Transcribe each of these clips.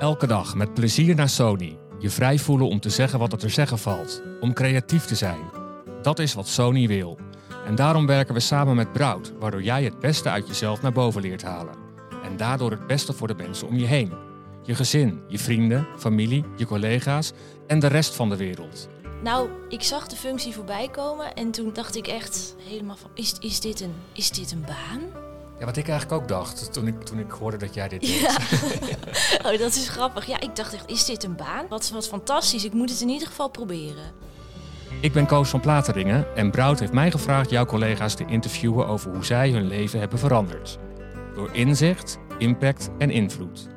Elke dag met plezier naar Sony. Je vrij voelen om te zeggen wat er te zeggen valt. Om creatief te zijn. Dat is wat Sony wil. En daarom werken we samen met Brout, waardoor jij het beste uit jezelf naar boven leert halen. En daardoor het beste voor de mensen om je heen. Je gezin, je vrienden, familie, je collega's en de rest van de wereld. Nou, ik zag de functie voorbij komen en toen dacht ik echt helemaal van, is, is, dit, een, is dit een baan? Ja, wat ik eigenlijk ook dacht toen ik, toen ik hoorde dat jij dit deed. Ja. oh, dat is grappig. Ja, ik dacht echt, is dit een baan? Wat, wat fantastisch. Ik moet het in ieder geval proberen. Ik ben Koos van Plateringen en Brout heeft mij gevraagd jouw collega's te interviewen over hoe zij hun leven hebben veranderd. Door inzicht, impact en invloed.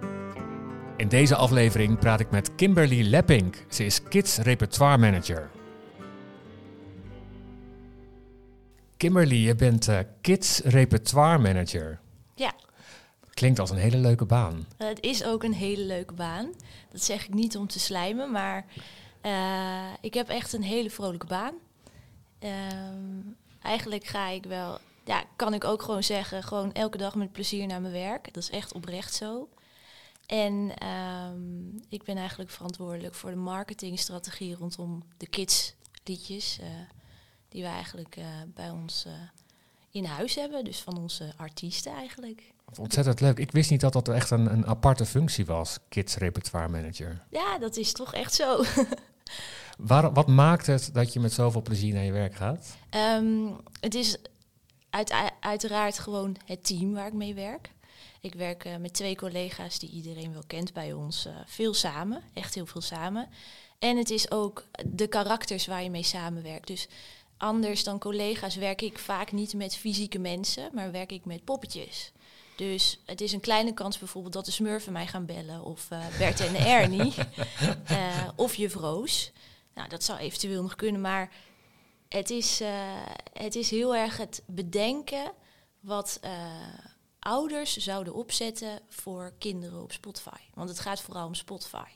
In deze aflevering praat ik met Kimberly Leppink. Ze is Kids Repertoire Manager. Kimberly, je bent eh, Kids Repertoire Manager. Ja, Klinkt als een hele leuke baan. het is ook een hele leuke baan. Dat zeg ik niet om te slijmen, maar eh, ik heb echt een hele vrolijke baan. Ehm, eigenlijk ga ik wel, ja, kan ik ook gewoon zeggen, gewoon elke dag met plezier naar mijn werk. Dat is echt oprecht zo. En ehm, ik ben eigenlijk verantwoordelijk voor de marketingstrategie rondom de kidsliedjes. eh die we eigenlijk eh, bij ons eh, in huis hebben. Dus van onze artiesten eigenlijk. Ontzettend leuk. Ik wist niet dat dat echt een, een aparte functie was, Kids Repertoire Manager. Ja, dat is toch echt zo. Waar, wat maakt het dat je met zoveel plezier naar je werk gaat? Ehm, het is uit, uiteraard gewoon het team waar ik mee werk. Ik werk eh, met twee collega's die iedereen wel kent bij ons. veel samen, echt heel veel samen. En het is ook de karakters waar je mee samenwerkt. Dus anders dan collega's werk ik vaak niet met fysieke mensen, maar werk ik met poppetjes. Dus het is een kleine kans bijvoorbeeld dat de smurfen mij gaan bellen. Of eh, Bert en Ernie. Eh, of juf Roos. Nou, dat zou eventueel nog kunnen, maar het is, eh, het is heel erg het bedenken wat ouders zouden opzetten voor kinderen op Spotify. Want het gaat vooral om Spotify.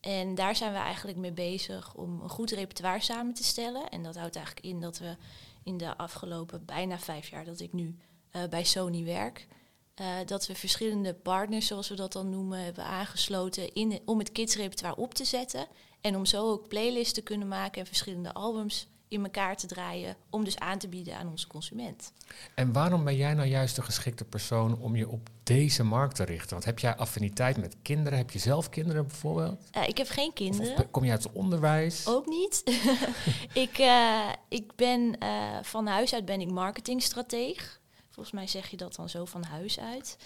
En daar zijn we eigenlijk mee bezig om een goed repertoire samen te stellen. En dat houdt eigenlijk in dat we in de afgelopen bijna vijf jaar dat ik nu eh, bij Sony werk, eh, dat we verschillende partners, zoals we dat dan noemen, hebben aangesloten in, om het kidsrepertoire op te zetten. En om zo ook playlists te kunnen maken en verschillende albums in elkaar te draaien, om dus aan te bieden aan onze consument. En waarom ben jij nou juist de geschikte persoon om je op deze markt te richten? Want heb jij affiniteit met kinderen? Heb je zelf kinderen bijvoorbeeld? Ik heb geen kinderen. of kom je uit het onderwijs? Ook niet. ik, eh, ik ben eh, van huis uit ben ik marketingstrateeg. Volgens mij zeg je dat dan zo van huis uit.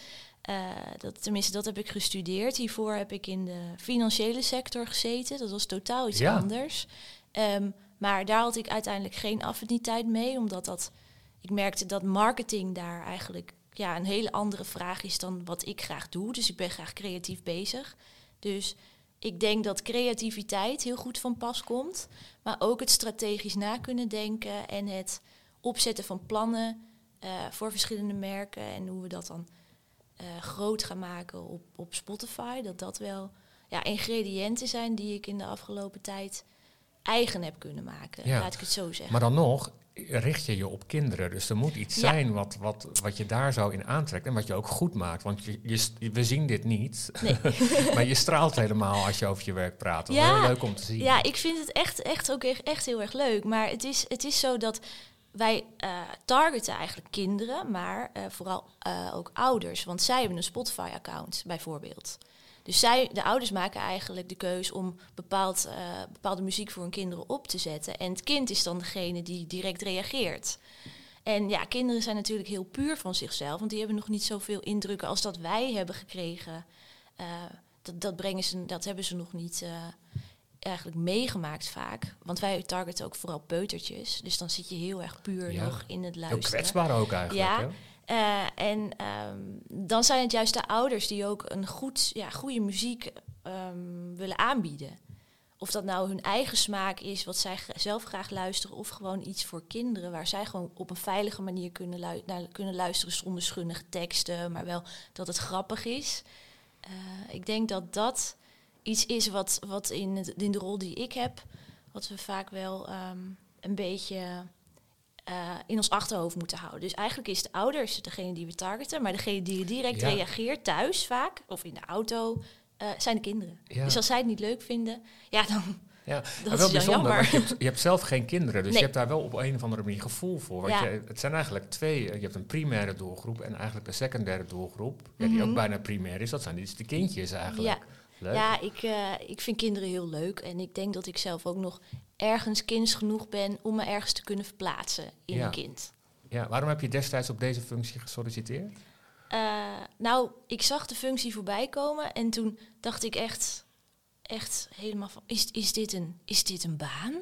Eh, dat, tenminste, dat heb ik gestudeerd. Hiervoor heb ik in de financiële sector gezeten. Dat was totaal iets Ja. anders. Ehm, maar daar had ik uiteindelijk geen affiniteit mee, omdat dat, ik merkte dat marketing daar eigenlijk ja, een hele andere vraag is dan wat ik graag doe. Dus ik ben graag creatief bezig. Dus ik denk dat creativiteit heel goed van pas komt. Maar ook het strategisch na kunnen denken en het opzetten van plannen eh, voor verschillende merken. En hoe we dat dan eh, groot gaan maken op, op Spotify. Dat dat wel ja, ingrediënten zijn die ik in de afgelopen tijd eigen heb kunnen maken. Ja. Laat ik het zo zeggen. Maar dan nog richt je je op kinderen. Dus er moet iets Ja. zijn wat, wat, wat je daar zo in aantrekt en wat je ook goed maakt. Want je, je, we zien dit niet, Nee. maar je straalt helemaal als je over je werk praat. Dat is Ja. heel leuk om te zien. Ja, ik vind het echt, echt ook echt, heel erg leuk. Maar het is, het is zo dat wij eh, targeten eigenlijk kinderen, maar eh, vooral eh, ook ouders. Want zij hebben een Spotify-account bijvoorbeeld. Dus zij, de ouders maken eigenlijk de keus om bepaald, eh, bepaalde muziek voor hun kinderen op te zetten. En het kind is dan degene die direct reageert. En ja, kinderen zijn natuurlijk heel puur van zichzelf, want die hebben nog niet zoveel indrukken als dat wij hebben gekregen. Eh, dat, dat, brengen ze, dat hebben ze nog niet eh, eigenlijk meegemaakt vaak. Want wij targeten ook vooral peutertjes. Dus dan zit je heel erg puur Ja. nog in het Heel luisteren. kwetsbaar ook eigenlijk. Ja. hè? Eh, en ehm, dan zijn het juist de ouders die ook een goed, ja, goede muziek ehm, willen aanbieden. Of dat nou hun eigen smaak is, wat zij zelf graag luisteren, of gewoon iets voor kinderen waar zij gewoon op een veilige manier kunnen, lu- naar, kunnen luisteren zonder schunnige teksten, maar wel dat het grappig is. Eh, ik denk dat dat iets is wat, wat in de rol die ik heb, wat we vaak wel ehm, een beetje eh, in ons achterhoofd moeten houden. Dus eigenlijk is de ouders degene die we targeten, maar degene die direct Ja. reageert thuis vaak, of in de auto, eh, zijn de kinderen. Ja. Dus als zij het niet leuk vinden, ja, dan Ja, dat maar is wel bijzonder, jammer. je hebt, je hebt zelf geen kinderen, dus Nee. je hebt daar wel op een of andere manier gevoel voor. Want Ja. je, het zijn eigenlijk twee, eh, je hebt een primaire doelgroep en eigenlijk een secundaire doelgroep, ja, die Mhm. ook bijna primair is, dat zijn dus de kindjes eigenlijk. Leuk. Ja, ik, eh, ik vind kinderen heel leuk. En ik denk dat ik zelf ook nog ergens kinds genoeg ben om me ergens te kunnen verplaatsen in Ja. een kind. Ja, waarom heb je destijds op deze functie gesolliciteerd? Eh, nou, ik zag de functie voorbij komen en toen dacht ik echt, echt helemaal van, is, is, dit, een, is dit een baan?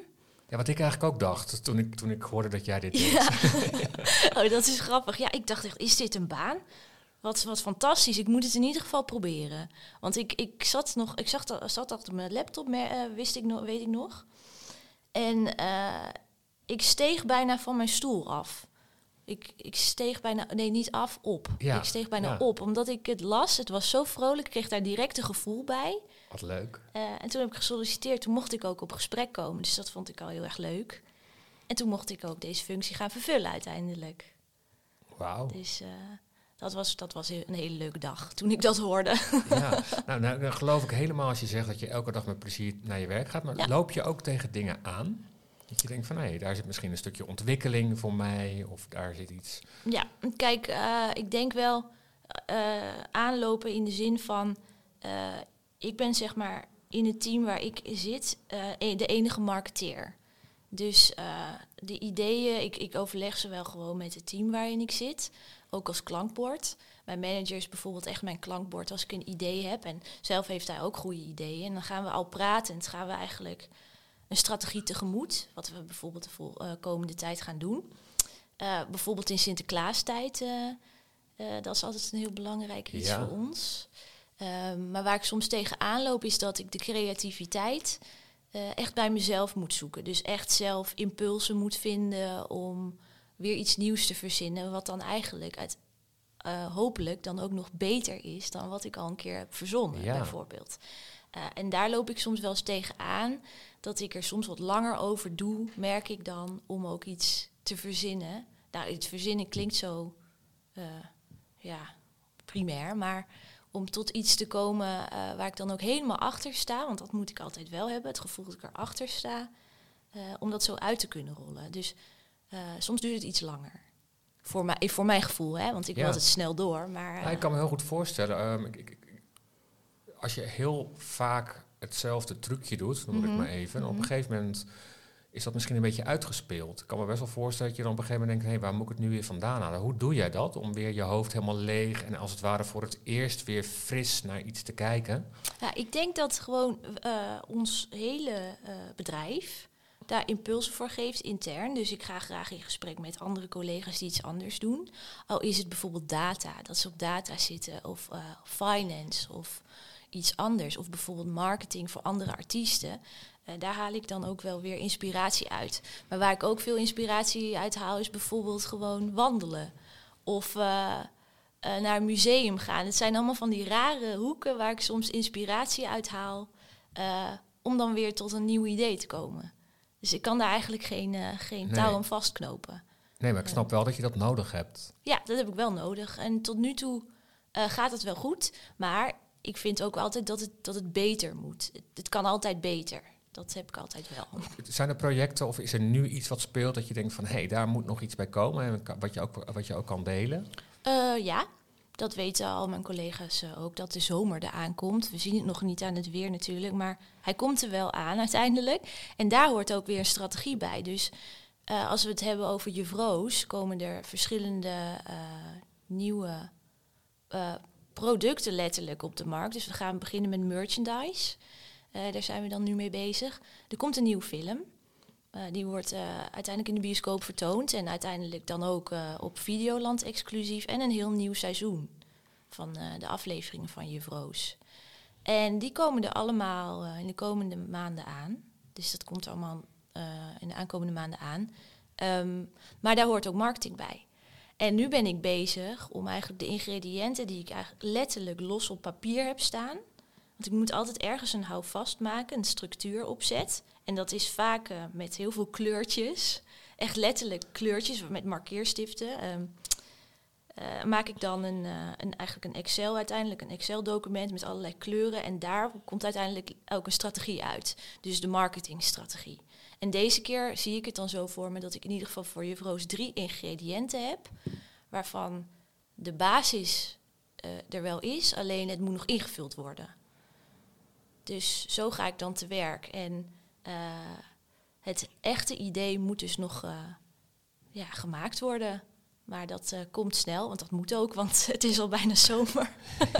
Ja, wat ik eigenlijk ook dacht toen ik, toen ik hoorde dat jij dit deed. Oh, dat is grappig. Ja, ik dacht echt, is dit een baan? Wat, wat fantastisch. Ik moet het in ieder geval proberen. Want ik, ik zat nog, ik zag zat achter mijn laptop, eh, wist ik nog, weet ik nog. En eh, ik steeg bijna van mijn stoel af. Ik, ik steeg bijna, nee, niet af, op. Ja, Ik steeg bijna ja. op, omdat ik het las. Het was zo vrolijk, ik kreeg daar direct een gevoel bij. Wat leuk. Eh, en toen heb ik gesolliciteerd. Toen mocht ik ook op gesprek komen. Dus dat vond ik al heel erg leuk. En toen mocht ik ook deze functie gaan vervullen uiteindelijk. Wauw. Dus eh, dat, was, dat was een hele leuke dag toen ik dat hoorde. Ja, nou, nou, dan geloof ik helemaal als je zegt dat je elke dag met plezier naar je werk gaat. Maar Ja. loop je ook tegen dingen aan? Dat je denkt van, hé, daar zit misschien een stukje ontwikkeling voor mij. Of daar zit iets... ja, kijk, eh, ik denk wel eh, aanlopen in de zin van... eh, ik ben zeg maar in het team waar ik zit eh, e- de enige marketeer. Dus eh, de ideeën, ik, ik overleg ze wel gewoon met het team waarin ik zit. Ook als klankbord. Mijn manager is bijvoorbeeld echt mijn klankbord als ik een idee heb. En zelf heeft hij ook goede ideeën. En dan gaan we al praten en dan gaan we eigenlijk een strategie tegemoet. Wat we bijvoorbeeld de vol- eh, komende tijd gaan doen. Eh, bijvoorbeeld in Sinterklaastijd. eh eh, dat is altijd een heel belangrijk iets Ja. voor ons. Ehm, maar waar ik soms tegenaan loop is dat ik de creativiteit echt bij mezelf moet zoeken. Dus echt zelf impulsen moet vinden om weer iets nieuws te verzinnen. Wat dan eigenlijk uit, eh, hopelijk dan ook nog beter is dan wat ik al een keer heb verzonnen, Ja. bijvoorbeeld. Eh, en daar loop ik soms wel eens tegenaan. Dat ik er soms wat langer over doe, merk ik dan, om ook iets te verzinnen. Nou, het verzinnen klinkt zo, eh, ja, primair. Maar om tot iets te komen waar ik dan ook helemaal achter sta. Want dat moet ik altijd wel hebben, het gevoel dat ik erachter sta. om dat zo uit te kunnen rollen. Dus eh, soms duurt het iets langer. Voor, mij, voor mijn gevoel, hè? want ik wil altijd snel door. Maar, Ja, ik eh, kan me heel goed voorstellen. ehm, ik, als je heel vaak hetzelfde trucje doet, noem ik Mhm. het maar even. en Op Mhm. een gegeven moment is dat misschien een beetje uitgespeeld. Ik kan me best wel voorstellen dat je dan op een gegeven moment denkt... hé, waar moet ik het nu weer vandaan halen? Hoe doe jij dat? Om weer je hoofd helemaal leeg... en als het ware voor het eerst weer fris naar iets te kijken. Ja, ik denk dat gewoon eh, ons hele bedrijf daar impulsen voor geeft intern. Dus ik ga graag in gesprek met andere collega's die iets anders doen. Al is het bijvoorbeeld data, dat ze op data zitten, of eh, finance of iets anders. Of bijvoorbeeld marketing voor andere artiesten. Eh, daar haal ik dan ook wel weer inspiratie uit. Maar waar ik ook veel inspiratie uit haal, is bijvoorbeeld gewoon wandelen. Of eh, naar een museum gaan. Het zijn allemaal van die rare hoeken waar ik soms inspiratie uit haal. om dan weer tot een nieuw idee te komen. Dus ik kan daar eigenlijk geen, eh, geen Nee. touw aan vastknopen. Nee, maar ik snap wel dat je dat nodig hebt. Ja, dat heb ik wel nodig. En tot nu toe eh, gaat het wel goed. Maar ik vind ook altijd dat het, dat het beter moet. Het, het kan altijd beter. Dat heb ik altijd wel. Zijn er projecten of is er nu iets wat speelt... dat je denkt van, hé, daar moet nog iets bij komen... en wat je ook, wat je ook kan delen? Eh, ja, dat weten al mijn collega's eh, ook, dat de zomer eraan komt. We zien het nog niet aan het weer natuurlijk, maar hij komt er wel aan uiteindelijk. En daar hoort ook weer een strategie bij. Dus eh, als we het hebben over Juf Roos, komen er verschillende eh, nieuwe producten letterlijk op de markt. Dus we gaan beginnen met merchandise. Daar zijn we dan nu mee bezig. Er komt een nieuwe film. Eh, die wordt eh, uiteindelijk in de bioscoop vertoond en uiteindelijk dan ook eh, op Videoland exclusief en een heel nieuw seizoen van de afleveringen van Juf Roos. En die komen er allemaal in de komende maanden aan. Dus dat komt allemaal in de aankomende maanden aan. Ehm, maar daar hoort ook marketing bij. En nu ben ik bezig om eigenlijk de ingrediënten die ik eigenlijk letterlijk los op papier heb staan. Want ik moet altijd ergens een houvast maken, een structuur opzet. En dat is vaak eh, met heel veel kleurtjes. Echt letterlijk kleurtjes met markeerstiften. Ehm, eh, maak ik dan een, eh, een, eigenlijk een Excel uiteindelijk, een Excel-document met allerlei kleuren. En daar komt uiteindelijk ook een strategie uit. Dus de marketingstrategie. En deze keer zie ik het dan zo voor me dat ik in ieder geval voor juffrouws drie ingrediënten heb, waarvan de basis er wel is, alleen het moet nog ingevuld worden. Dus zo ga ik dan te werk. En uh, het echte idee moet dus nog uh, ja, gemaakt worden. Maar dat uh, komt snel, want dat moet ook, want het is al bijna zomer.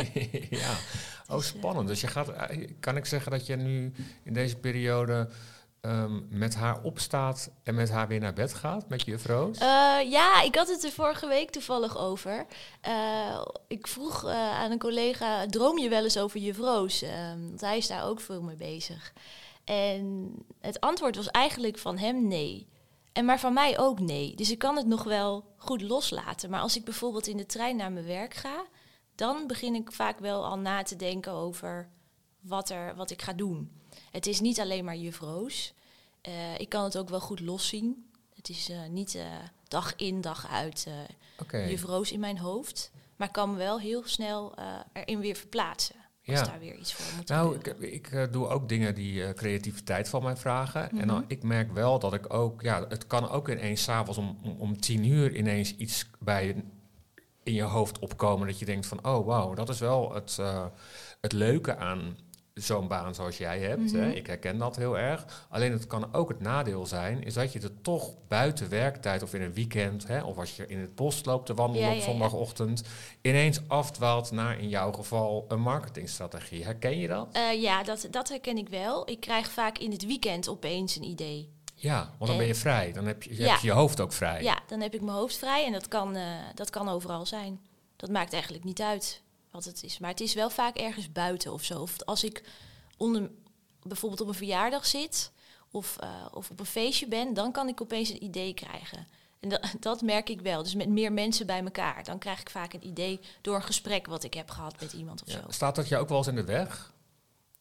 ja, oh spannend. Dus je gaat, kan ik zeggen dat je nu in deze periode um, met haar opstaat en met haar weer naar bed gaat, met je Roos? Uh, ja, ik had het er vorige week toevallig over. Uh, ik vroeg aan een collega, droom je wel eens over je Roos? Um, want hij is daar ook veel mee bezig. En het antwoord was eigenlijk van hem nee. En maar van mij ook nee. Dus ik kan het nog wel goed loslaten. Maar als ik bijvoorbeeld in de trein naar mijn werk ga, dan begin ik vaak wel al na te denken over wat, er, wat ik ga doen. Het is niet alleen maar juffroos. Uh, ik kan het ook wel goed loszien. Het is uh, niet uh, dag in, dag uit okay. juffroos in mijn hoofd. Maar ik kan me wel heel snel erin weer verplaatsen. Als ja. daar weer iets voor moet Nou, ik, ik doe ook dingen die creativiteit van mij vragen. Mm -hmm. En dan, mhm. ik merk wel dat ik ook... Ja, het kan ook ineens s'avonds om, om, om tien uur ineens iets bij in je hoofd opkomen. Dat je denkt van, oh wauw, dat is wel het, het leuke aan zo'n baan zoals jij hebt. hè? Mhm. Ik herken dat heel erg. Alleen het kan ook het nadeel zijn, is dat je er toch buiten werktijd of in een weekend, hè, of als je in het bos loopt te wandelen Ja, op zondagochtend, ineens afdwaalt naar in jouw geval een marketingstrategie. Herken je dat? Eh, ja, dat, dat herken ik wel. Ik krijg vaak in het weekend opeens een idee. Ja, want dan En- ben je vrij. Dan heb je, Ja. heb je je hoofd ook vrij. Ja, dan heb ik mijn hoofd vrij en dat kan, eh, dat kan overal zijn. Dat maakt eigenlijk niet uit wat het is. Maar het is wel vaak ergens buiten of zo. Of als ik onder, bijvoorbeeld op een verjaardag zit of, eh, of op een feestje ben, dan kan ik opeens een idee krijgen. En dat, dat merk ik wel. Dus met meer mensen bij elkaar. Dan krijg ik vaak een idee door een gesprek wat ik heb gehad met iemand of Ja. zo. Staat dat je ook wel eens in de weg?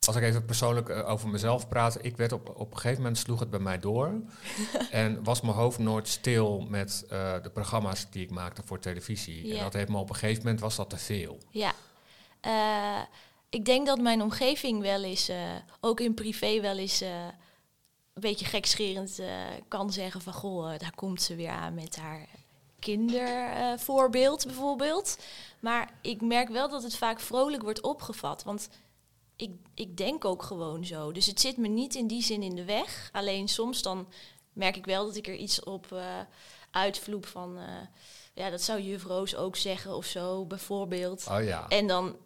Als ik even persoonlijk eh, over mezelf praat, ik werd op, op een gegeven moment sloeg het bij mij door. en was mijn hoofd nooit stil met eh, de programma's die ik maakte voor televisie. En dat heeft me op een gegeven moment was dat te veel. Ja. Eh, ik denk dat mijn omgeving wel eens, ook in privé wel eens, een beetje gekscherend kan zeggen van... Goh, daar komt ze weer aan met haar kindervoorbeeld bijvoorbeeld. Maar ik merk wel dat het vaak vrolijk wordt opgevat. Want ik, ik denk ook gewoon zo. Dus het zit me niet in die zin in de weg. Alleen soms dan merk ik wel dat ik er iets op eh uitvloep van... eh, ja, dat zou juf Roos ook zeggen of zo, bijvoorbeeld. Oh ja. En dan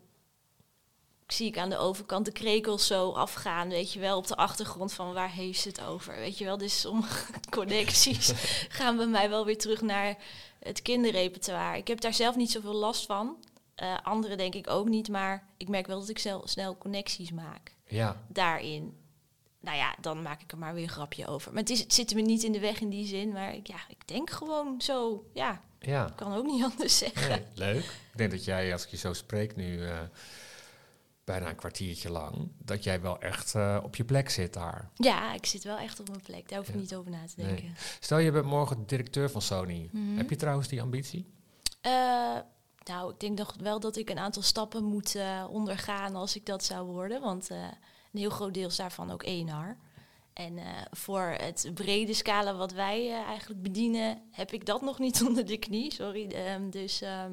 zie ik aan de overkant de krekels zo afgaan, weet je wel, op de achtergrond van waar heeft ze het over, weet je wel. Dus sommige connecties gaan bij mij wel weer terug naar het kinderrepertoire. Ik heb daar zelf niet zoveel last van. Eh anderen denk ik ook niet, maar ik merk wel dat ik zelf snel connecties maak Ja. daarin. Nou ja, dan maak ik er maar weer een grapje over. Maar het, is, het zit me niet in de weg in die zin, maar ik, ja, ik denk gewoon zo, ja, Ja. ik kan ook niet anders zeggen. Nee, leuk. Ik denk dat jij, als ik je zo spreek nu, eh, bijna een kwartiertje lang, dat jij wel echt eh, op je plek zit daar. Ja, ik zit wel echt op mijn plek. Daar hoef ik Ja. niet over na te Nee. denken. Stel, je bent morgen directeur van Sony. Mhm. Heb je trouwens die ambitie? Nou, ik denk nog wel dat ik een aantal stappen moet eh, ondergaan als ik dat zou worden. Want eh, een heel groot deel is daarvan ook ENR. En eh, voor het brede scala wat wij eigenlijk bedienen, heb ik dat nog niet onder de knie. Sorry. Ehm, dus ehm,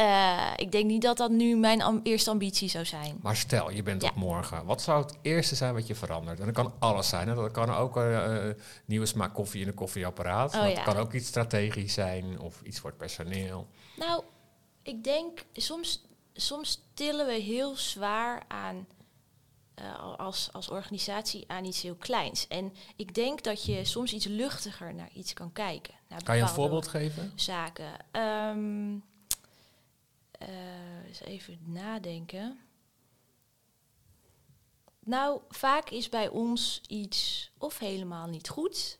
eh, ik denk niet dat dat nu mijn eerste ambitie zou zijn. Maar stel, je bent Ja. op morgen. Wat zou het eerste zijn wat je verandert? En dat kan alles zijn. Hè? Dat kan ook eh, eh, nieuwe smaak koffie in een koffieapparaat. Oh, ja. kan ook iets strategisch zijn of iets voor het personeel. Nou, ik denk soms, soms tillen we heel zwaar aan als, als organisatie aan iets heel kleins. En ik denk dat je soms iets luchtiger naar iets kan kijken. Kan je een voorbeeld geven? Zaken. Eh, eens even nadenken. Nou, vaak is bij ons iets of helemaal niet goed,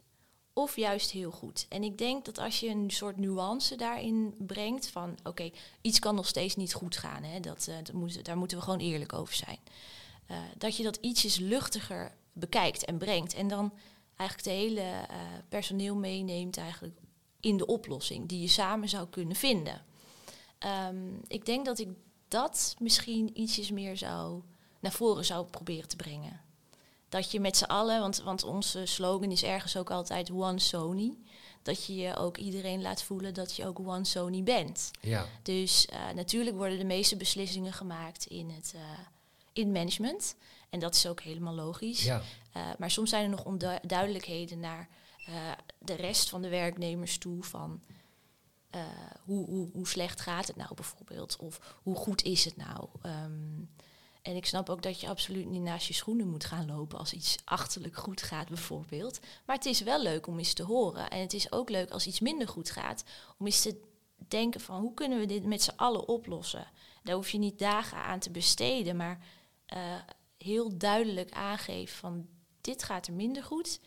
of juist heel goed. En ik denk dat als je een soort nuance daarin brengt van, oké, iets kan nog steeds niet goed gaan, hè, dat, eh, daar moeten we gewoon eerlijk over zijn. Eh, dat je dat ietsjes luchtiger bekijkt en brengt en dan eigenlijk de hele eh, personeel meeneemt eigenlijk in de oplossing die je samen zou kunnen vinden. Ehm, ik denk dat ik dat misschien ietsjes meer zou naar voren zou proberen te brengen. Dat je met z'n allen, want, want onze slogan is ergens ook altijd One Sony. Dat je je ook iedereen laat voelen dat je ook One Sony bent. Ja. Dus uh, natuurlijk worden de meeste beslissingen gemaakt in het uh, in management. En dat is ook helemaal logisch. Ja. Uh, maar soms zijn er nog onduidelijkheden naar de rest van de werknemers toe. Van hoe, hoe, hoe slecht gaat het nou bijvoorbeeld? Of hoe goed is het nou? Um, en ik snap ook dat je absoluut niet naast je schoenen moet gaan lopen als iets achterlijk goed gaat, bijvoorbeeld. Maar het is wel leuk om eens te horen. En het is ook leuk als iets minder goed gaat, om eens te denken van hoe kunnen we dit met z'n allen oplossen. Daar hoef je niet dagen aan te besteden, maar uh, heel duidelijk aangeven van dit gaat er minder goed.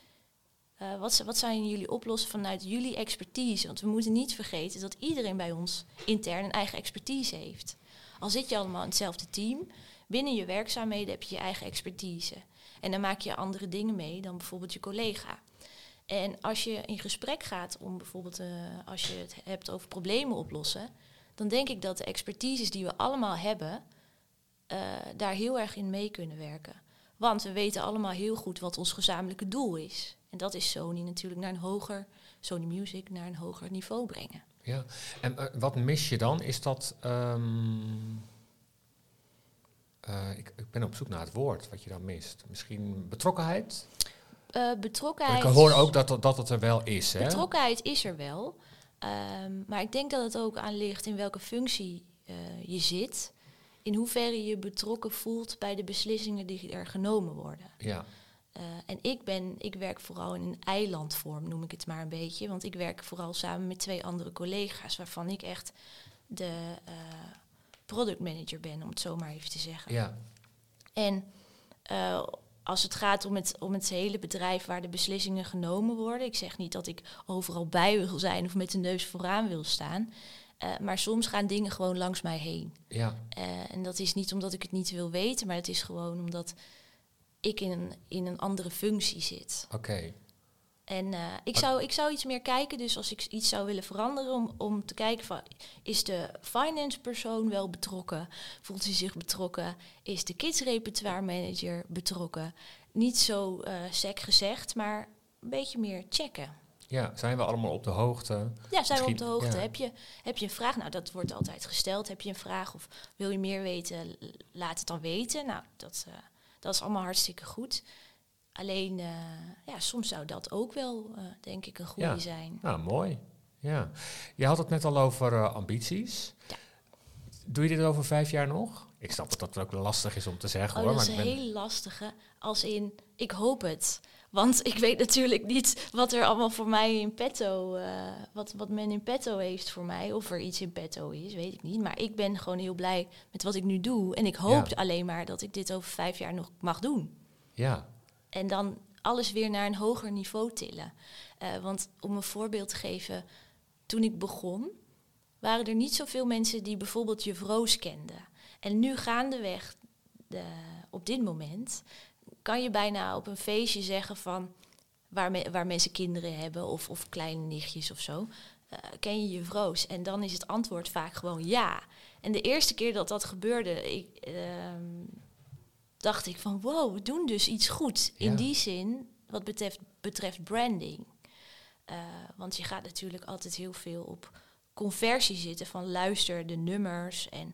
Uh, wat, wat zijn jullie oplossen vanuit jullie expertise? Want we moeten niet vergeten dat iedereen bij ons intern een eigen expertise heeft. Al zit je allemaal in hetzelfde team, binnen je werkzaamheden heb je je eigen expertise. En dan maak je andere dingen mee dan bijvoorbeeld je collega. En als je in gesprek gaat om bijvoorbeeld, uh, als je het hebt over problemen oplossen, dan denk ik dat de expertises die we allemaal hebben, uh, daar heel erg in mee kunnen werken. Want we weten allemaal heel goed wat ons gezamenlijke doel is. En dat is Sony natuurlijk naar een hoger, Sony Music naar een hoger niveau brengen. Ja, en uh, wat mis je dan? Is dat. Um uh, ik, ik, ben op zoek naar het woord wat je dan mist. Misschien betrokkenheid? Uh, betrokkenheid. Ik hoor ook dat, dat het er wel is. Hè? Betrokkenheid is er wel. Um, maar ik denk dat het ook aan ligt in welke functie je zit. In hoeverre je betrokken voelt bij de beslissingen die er genomen worden. Ja. En ik, ben, ik werk vooral in een eilandvorm, noem ik het maar een beetje. Want ik werk vooral samen met twee andere collega's, waarvan ik echt de product manager ben, om het zo maar even te zeggen. Ja. En uh, als het gaat om het, om het hele bedrijf waar de beslissingen genomen worden, ik zeg niet dat ik overal bij wil zijn of met de neus vooraan wil staan. Uh, maar soms gaan dingen gewoon langs mij heen. Ja. Uh, en dat is niet omdat ik het niet wil weten, maar het is gewoon omdat ik in een, in een andere functie zit. Oké. Okay. En uh, ik, zou, ik zou iets meer kijken, dus als ik iets zou willen veranderen, om, om te kijken van, is de finance persoon wel betrokken? Voelt hij zich betrokken? Is de kids repertoire manager betrokken? Niet zo uh, sec gezegd, maar een beetje meer checken. Ja, zijn we allemaal op de hoogte? Ja, zijn Misschien, we op de hoogte. Ja. Heb, je, heb je een vraag? Nou, dat wordt altijd gesteld. Heb je een vraag of wil je meer weten? Laat het dan weten. Nou, dat, uh, dat is allemaal hartstikke goed. Alleen, uh, ja, soms zou dat ook wel, uh, denk ik, een goede ja. zijn. Nou, mooi. Ja. Je had het net al over uh, ambities. Ja. Doe je dit over vijf jaar nog? Ik snap dat dat ook lastig is om te zeggen oh, hoor. Dat is maar een heel lastige. Als in, ik hoop het. Want ik weet natuurlijk niet wat er allemaal voor mij in petto, wat, wat men in petto heeft voor mij. Of er iets in petto is, weet ik niet. Maar ik ben gewoon heel blij met wat ik nu doe. En ik hoop ja. alleen maar dat ik dit over vijf jaar nog mag doen. Ja, en dan alles weer naar een hoger niveau tillen. Uh, want om een voorbeeld te geven, toen ik begon, waren er niet zoveel mensen die bijvoorbeeld Juf Roos kenden. En nu gaandeweg, de, op dit moment, kan je bijna op een feestje zeggen van waar, me, waar mensen kinderen hebben of, of kleine nichtjes of zo. Uh, ken je Juf Roos? En dan is het antwoord vaak gewoon ja. En de eerste keer dat dat gebeurde, ik, uh, dacht ik van wow, we doen dus iets goed. Ja. In die zin, wat betreft, betreft branding. Uh, want je gaat natuurlijk altijd heel veel op conversie zitten van luister de nummers en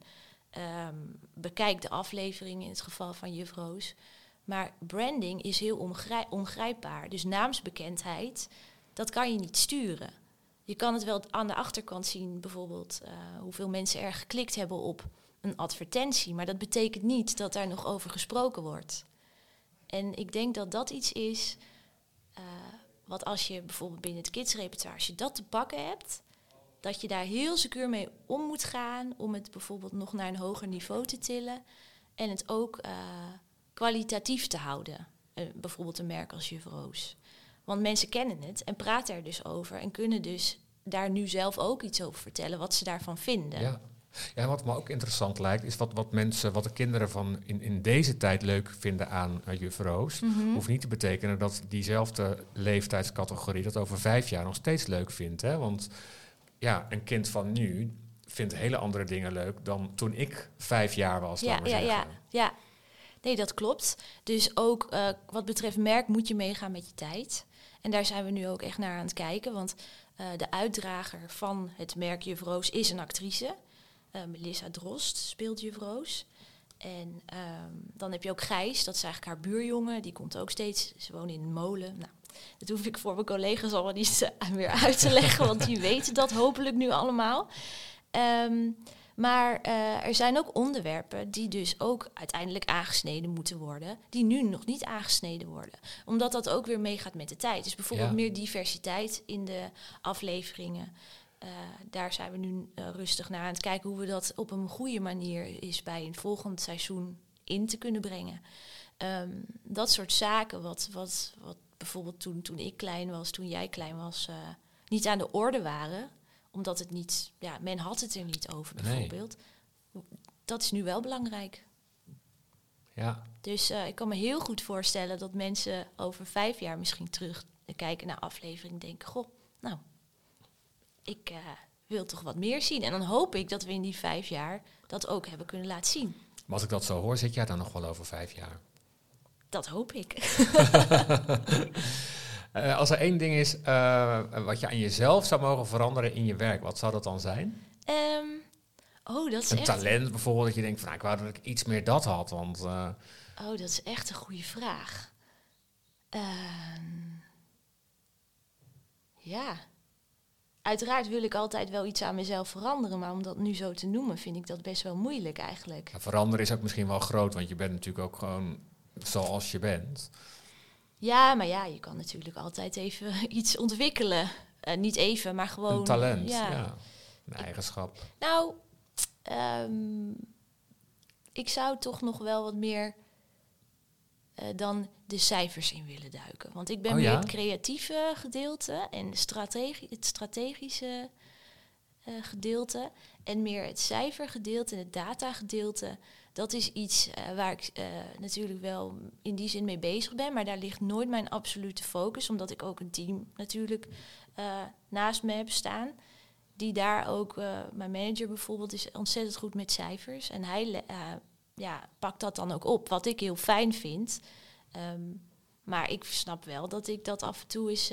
um, bekijk de aflevering in het geval van Juffroos. Maar branding is heel ongrijp ongrijpbaar. Dus naamsbekendheid, dat kan je niet sturen. Je kan het wel aan de achterkant zien, bijvoorbeeld uh, hoeveel mensen er geklikt hebben op een advertentie. Maar dat betekent niet dat daar nog over gesproken wordt. En ik denk dat dat iets is uh, wat als je bijvoorbeeld binnen het kidsrepertoire, als je dat te pakken hebt, dat je daar heel secuur mee om moet gaan om het bijvoorbeeld nog naar een hoger niveau te tillen en het ook uh, kwalitatief te houden. Uh, bijvoorbeeld een merk als Juf Roos. Want mensen kennen het en praten er dus over en kunnen dus daar nu zelf ook iets over vertellen wat ze daarvan vinden. Ja. Ja, wat me ook interessant lijkt, is wat, wat mensen, wat de kinderen van in, in deze tijd leuk vinden aan uh, juf Roos. Hoeft niet te betekenen dat diezelfde leeftijdscategorie dat over vijf jaar nog steeds leuk vindt. Hè? Want ja, een kind van nu vindt hele andere dingen leuk dan toen ik vijf jaar was. Ja, ja, ja. Nee, dat klopt. Dus ook eh, wat betreft merk moet je meegaan met je tijd. En daar zijn we nu ook echt naar aan het kijken. Want eh, de uitdrager van het merk Juf Roos is een actrice. Eh, Melissa Drost speelt Juf Roos. En ehm, dan heb je ook Gijs, dat is eigenlijk haar buurjongen. Die komt ook steeds, ze wonen in een molen. Nou, dat hoef ik voor mijn collega's allemaal niet meer uit te leggen, want die weten dat hopelijk nu allemaal. Ehm, maar eh, er zijn ook onderwerpen die dus ook uiteindelijk aangesneden moeten worden, die nu nog niet aangesneden worden. Omdat dat ook weer meegaat met de tijd. Dus bijvoorbeeld Ja. meer diversiteit in de afleveringen. Eh, daar zijn we nu eh, rustig naar aan het kijken hoe we dat op een goede manier is bij een volgend seizoen in te kunnen brengen. Ehm, dat soort zaken, wat, wat, wat bijvoorbeeld toen, toen ik klein was, toen jij klein was, niet aan de orde waren. Omdat het niet, ja, men had het er niet over Nee. bijvoorbeeld. Dat is nu wel belangrijk. Ja, Dus eh, ik kan me heel goed voorstellen dat mensen over vijf jaar misschien terug kijken naar aflevering en denken: Goh, nou, ik eh, wil toch wat meer zien. En dan hoop ik dat we in die vijf jaar dat ook hebben kunnen laten zien. maar als ik dat zo hoor, zit jij dan nog wel over vijf jaar? Dat hoop ik. Eh, als er één ding is eh, wat je aan jezelf zou mogen veranderen in je werk, wat zou dat dan zijn? Ehm, oh, dat is Een echt. talent bijvoorbeeld, dat je denkt van nou, ik wou dat ik iets meer dat had. Want eh, Oh, dat is echt een goede vraag. Ehm, ja. Uiteraard wil ik altijd wel iets aan mezelf veranderen, maar om dat nu zo te noemen, vind ik dat best wel moeilijk eigenlijk. ja, veranderen is ook misschien wel groot, want je bent natuurlijk ook gewoon zoals je bent. Ja, maar ja, je kan natuurlijk altijd even iets ontwikkelen. Eh, niet even, maar gewoon. een talent, ja. Ja. Een eigenschap. Nou, ehm, ik zou toch nog wel wat meer eh, dan de cijfers in willen duiken. Want ik ben Oh meer ja? het creatieve gedeelte en strategi het strategische eh, gedeelte. En meer het cijfergedeelte en het datagedeelte. Dat is iets eh, waar ik eh, natuurlijk wel in die zin mee bezig ben. Maar daar ligt nooit mijn absolute focus. Omdat ik ook een team natuurlijk eh, naast me heb staan die daar ook, mijn manager bijvoorbeeld, is ontzettend goed met cijfers. En hij ja, pakt dat dan ook op, wat ik heel fijn vind. Ehm, maar ik snap wel dat ik dat af en toe is,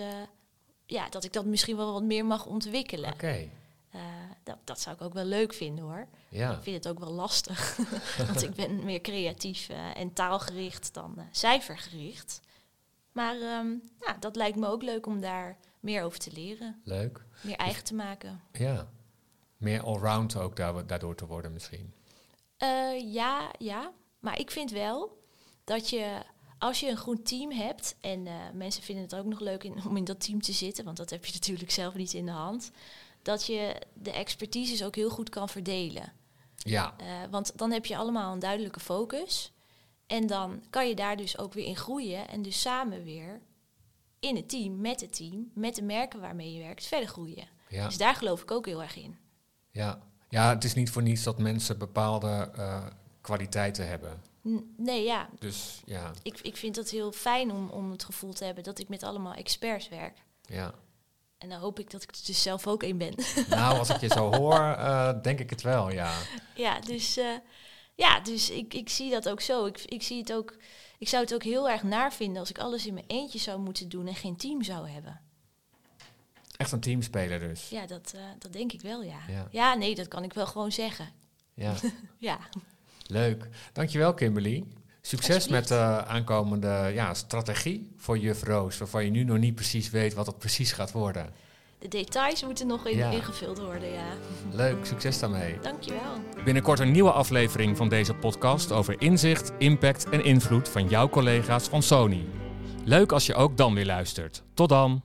ja, dat ik dat misschien wel wat meer mag ontwikkelen. Oké, Eh, dat, dat zou ik ook wel leuk vinden hoor. ja. Ik vind het ook wel lastig, want ik ben meer creatief eh, en taalgericht dan eh, cijfergericht. Maar ehm, ja, dat lijkt me ook leuk om daar meer over te leren, Leuk. meer eigen te maken. Ja. Meer allround ook da- daardoor te worden misschien. Ja, ja. Maar ik vind wel dat je, als je een goed team hebt, en mensen vinden het ook nog leuk in, om in dat team te zitten, want dat heb je natuurlijk zelf niet in de hand, dat je de expertises ook heel goed kan verdelen. Ja, Eh, want dan heb je allemaal een duidelijke focus. En dan kan je daar dus ook weer in groeien en dus samen weer in het team, met het team, met de merken waarmee je werkt, verder groeien. ja, Dus daar geloof ik ook heel erg in. ja. Ja, het is niet voor niets dat mensen bepaalde eh, kwaliteiten hebben. Nee, ja, Dus ja, ik, ik vind het heel fijn om, om het gevoel te hebben dat ik met allemaal experts werk. ja. En dan hoop ik dat ik er dus zelf ook een ben. Nou, als ik je zo hoor, eh, denk ik het wel, ja. ja, dus, eh, ja, dus ik, ik zie dat ook zo. Ik, ik, zie het ook, ik zou het ook heel erg naar vinden als ik alles in mijn eentje zou moeten doen en geen team zou hebben. Echt een teamspeler dus. Ja, dat, eh, dat denk ik wel, ja. Ja. ja. nee, dat kan ik wel gewoon zeggen. Ja, Ja, leuk. Dankjewel, Kimberly. Succes met de aankomende ja, strategie voor Juf Roos, waarvan je nu nog niet precies weet wat het precies gaat worden. de details moeten nog in, Ja. ingevuld worden, ja. Leuk, succes daarmee. Dankjewel. Binnenkort een nieuwe aflevering van deze podcast over inzicht, impact en invloed van jouw collega's van Sony. Leuk als je ook dan weer luistert. Tot dan!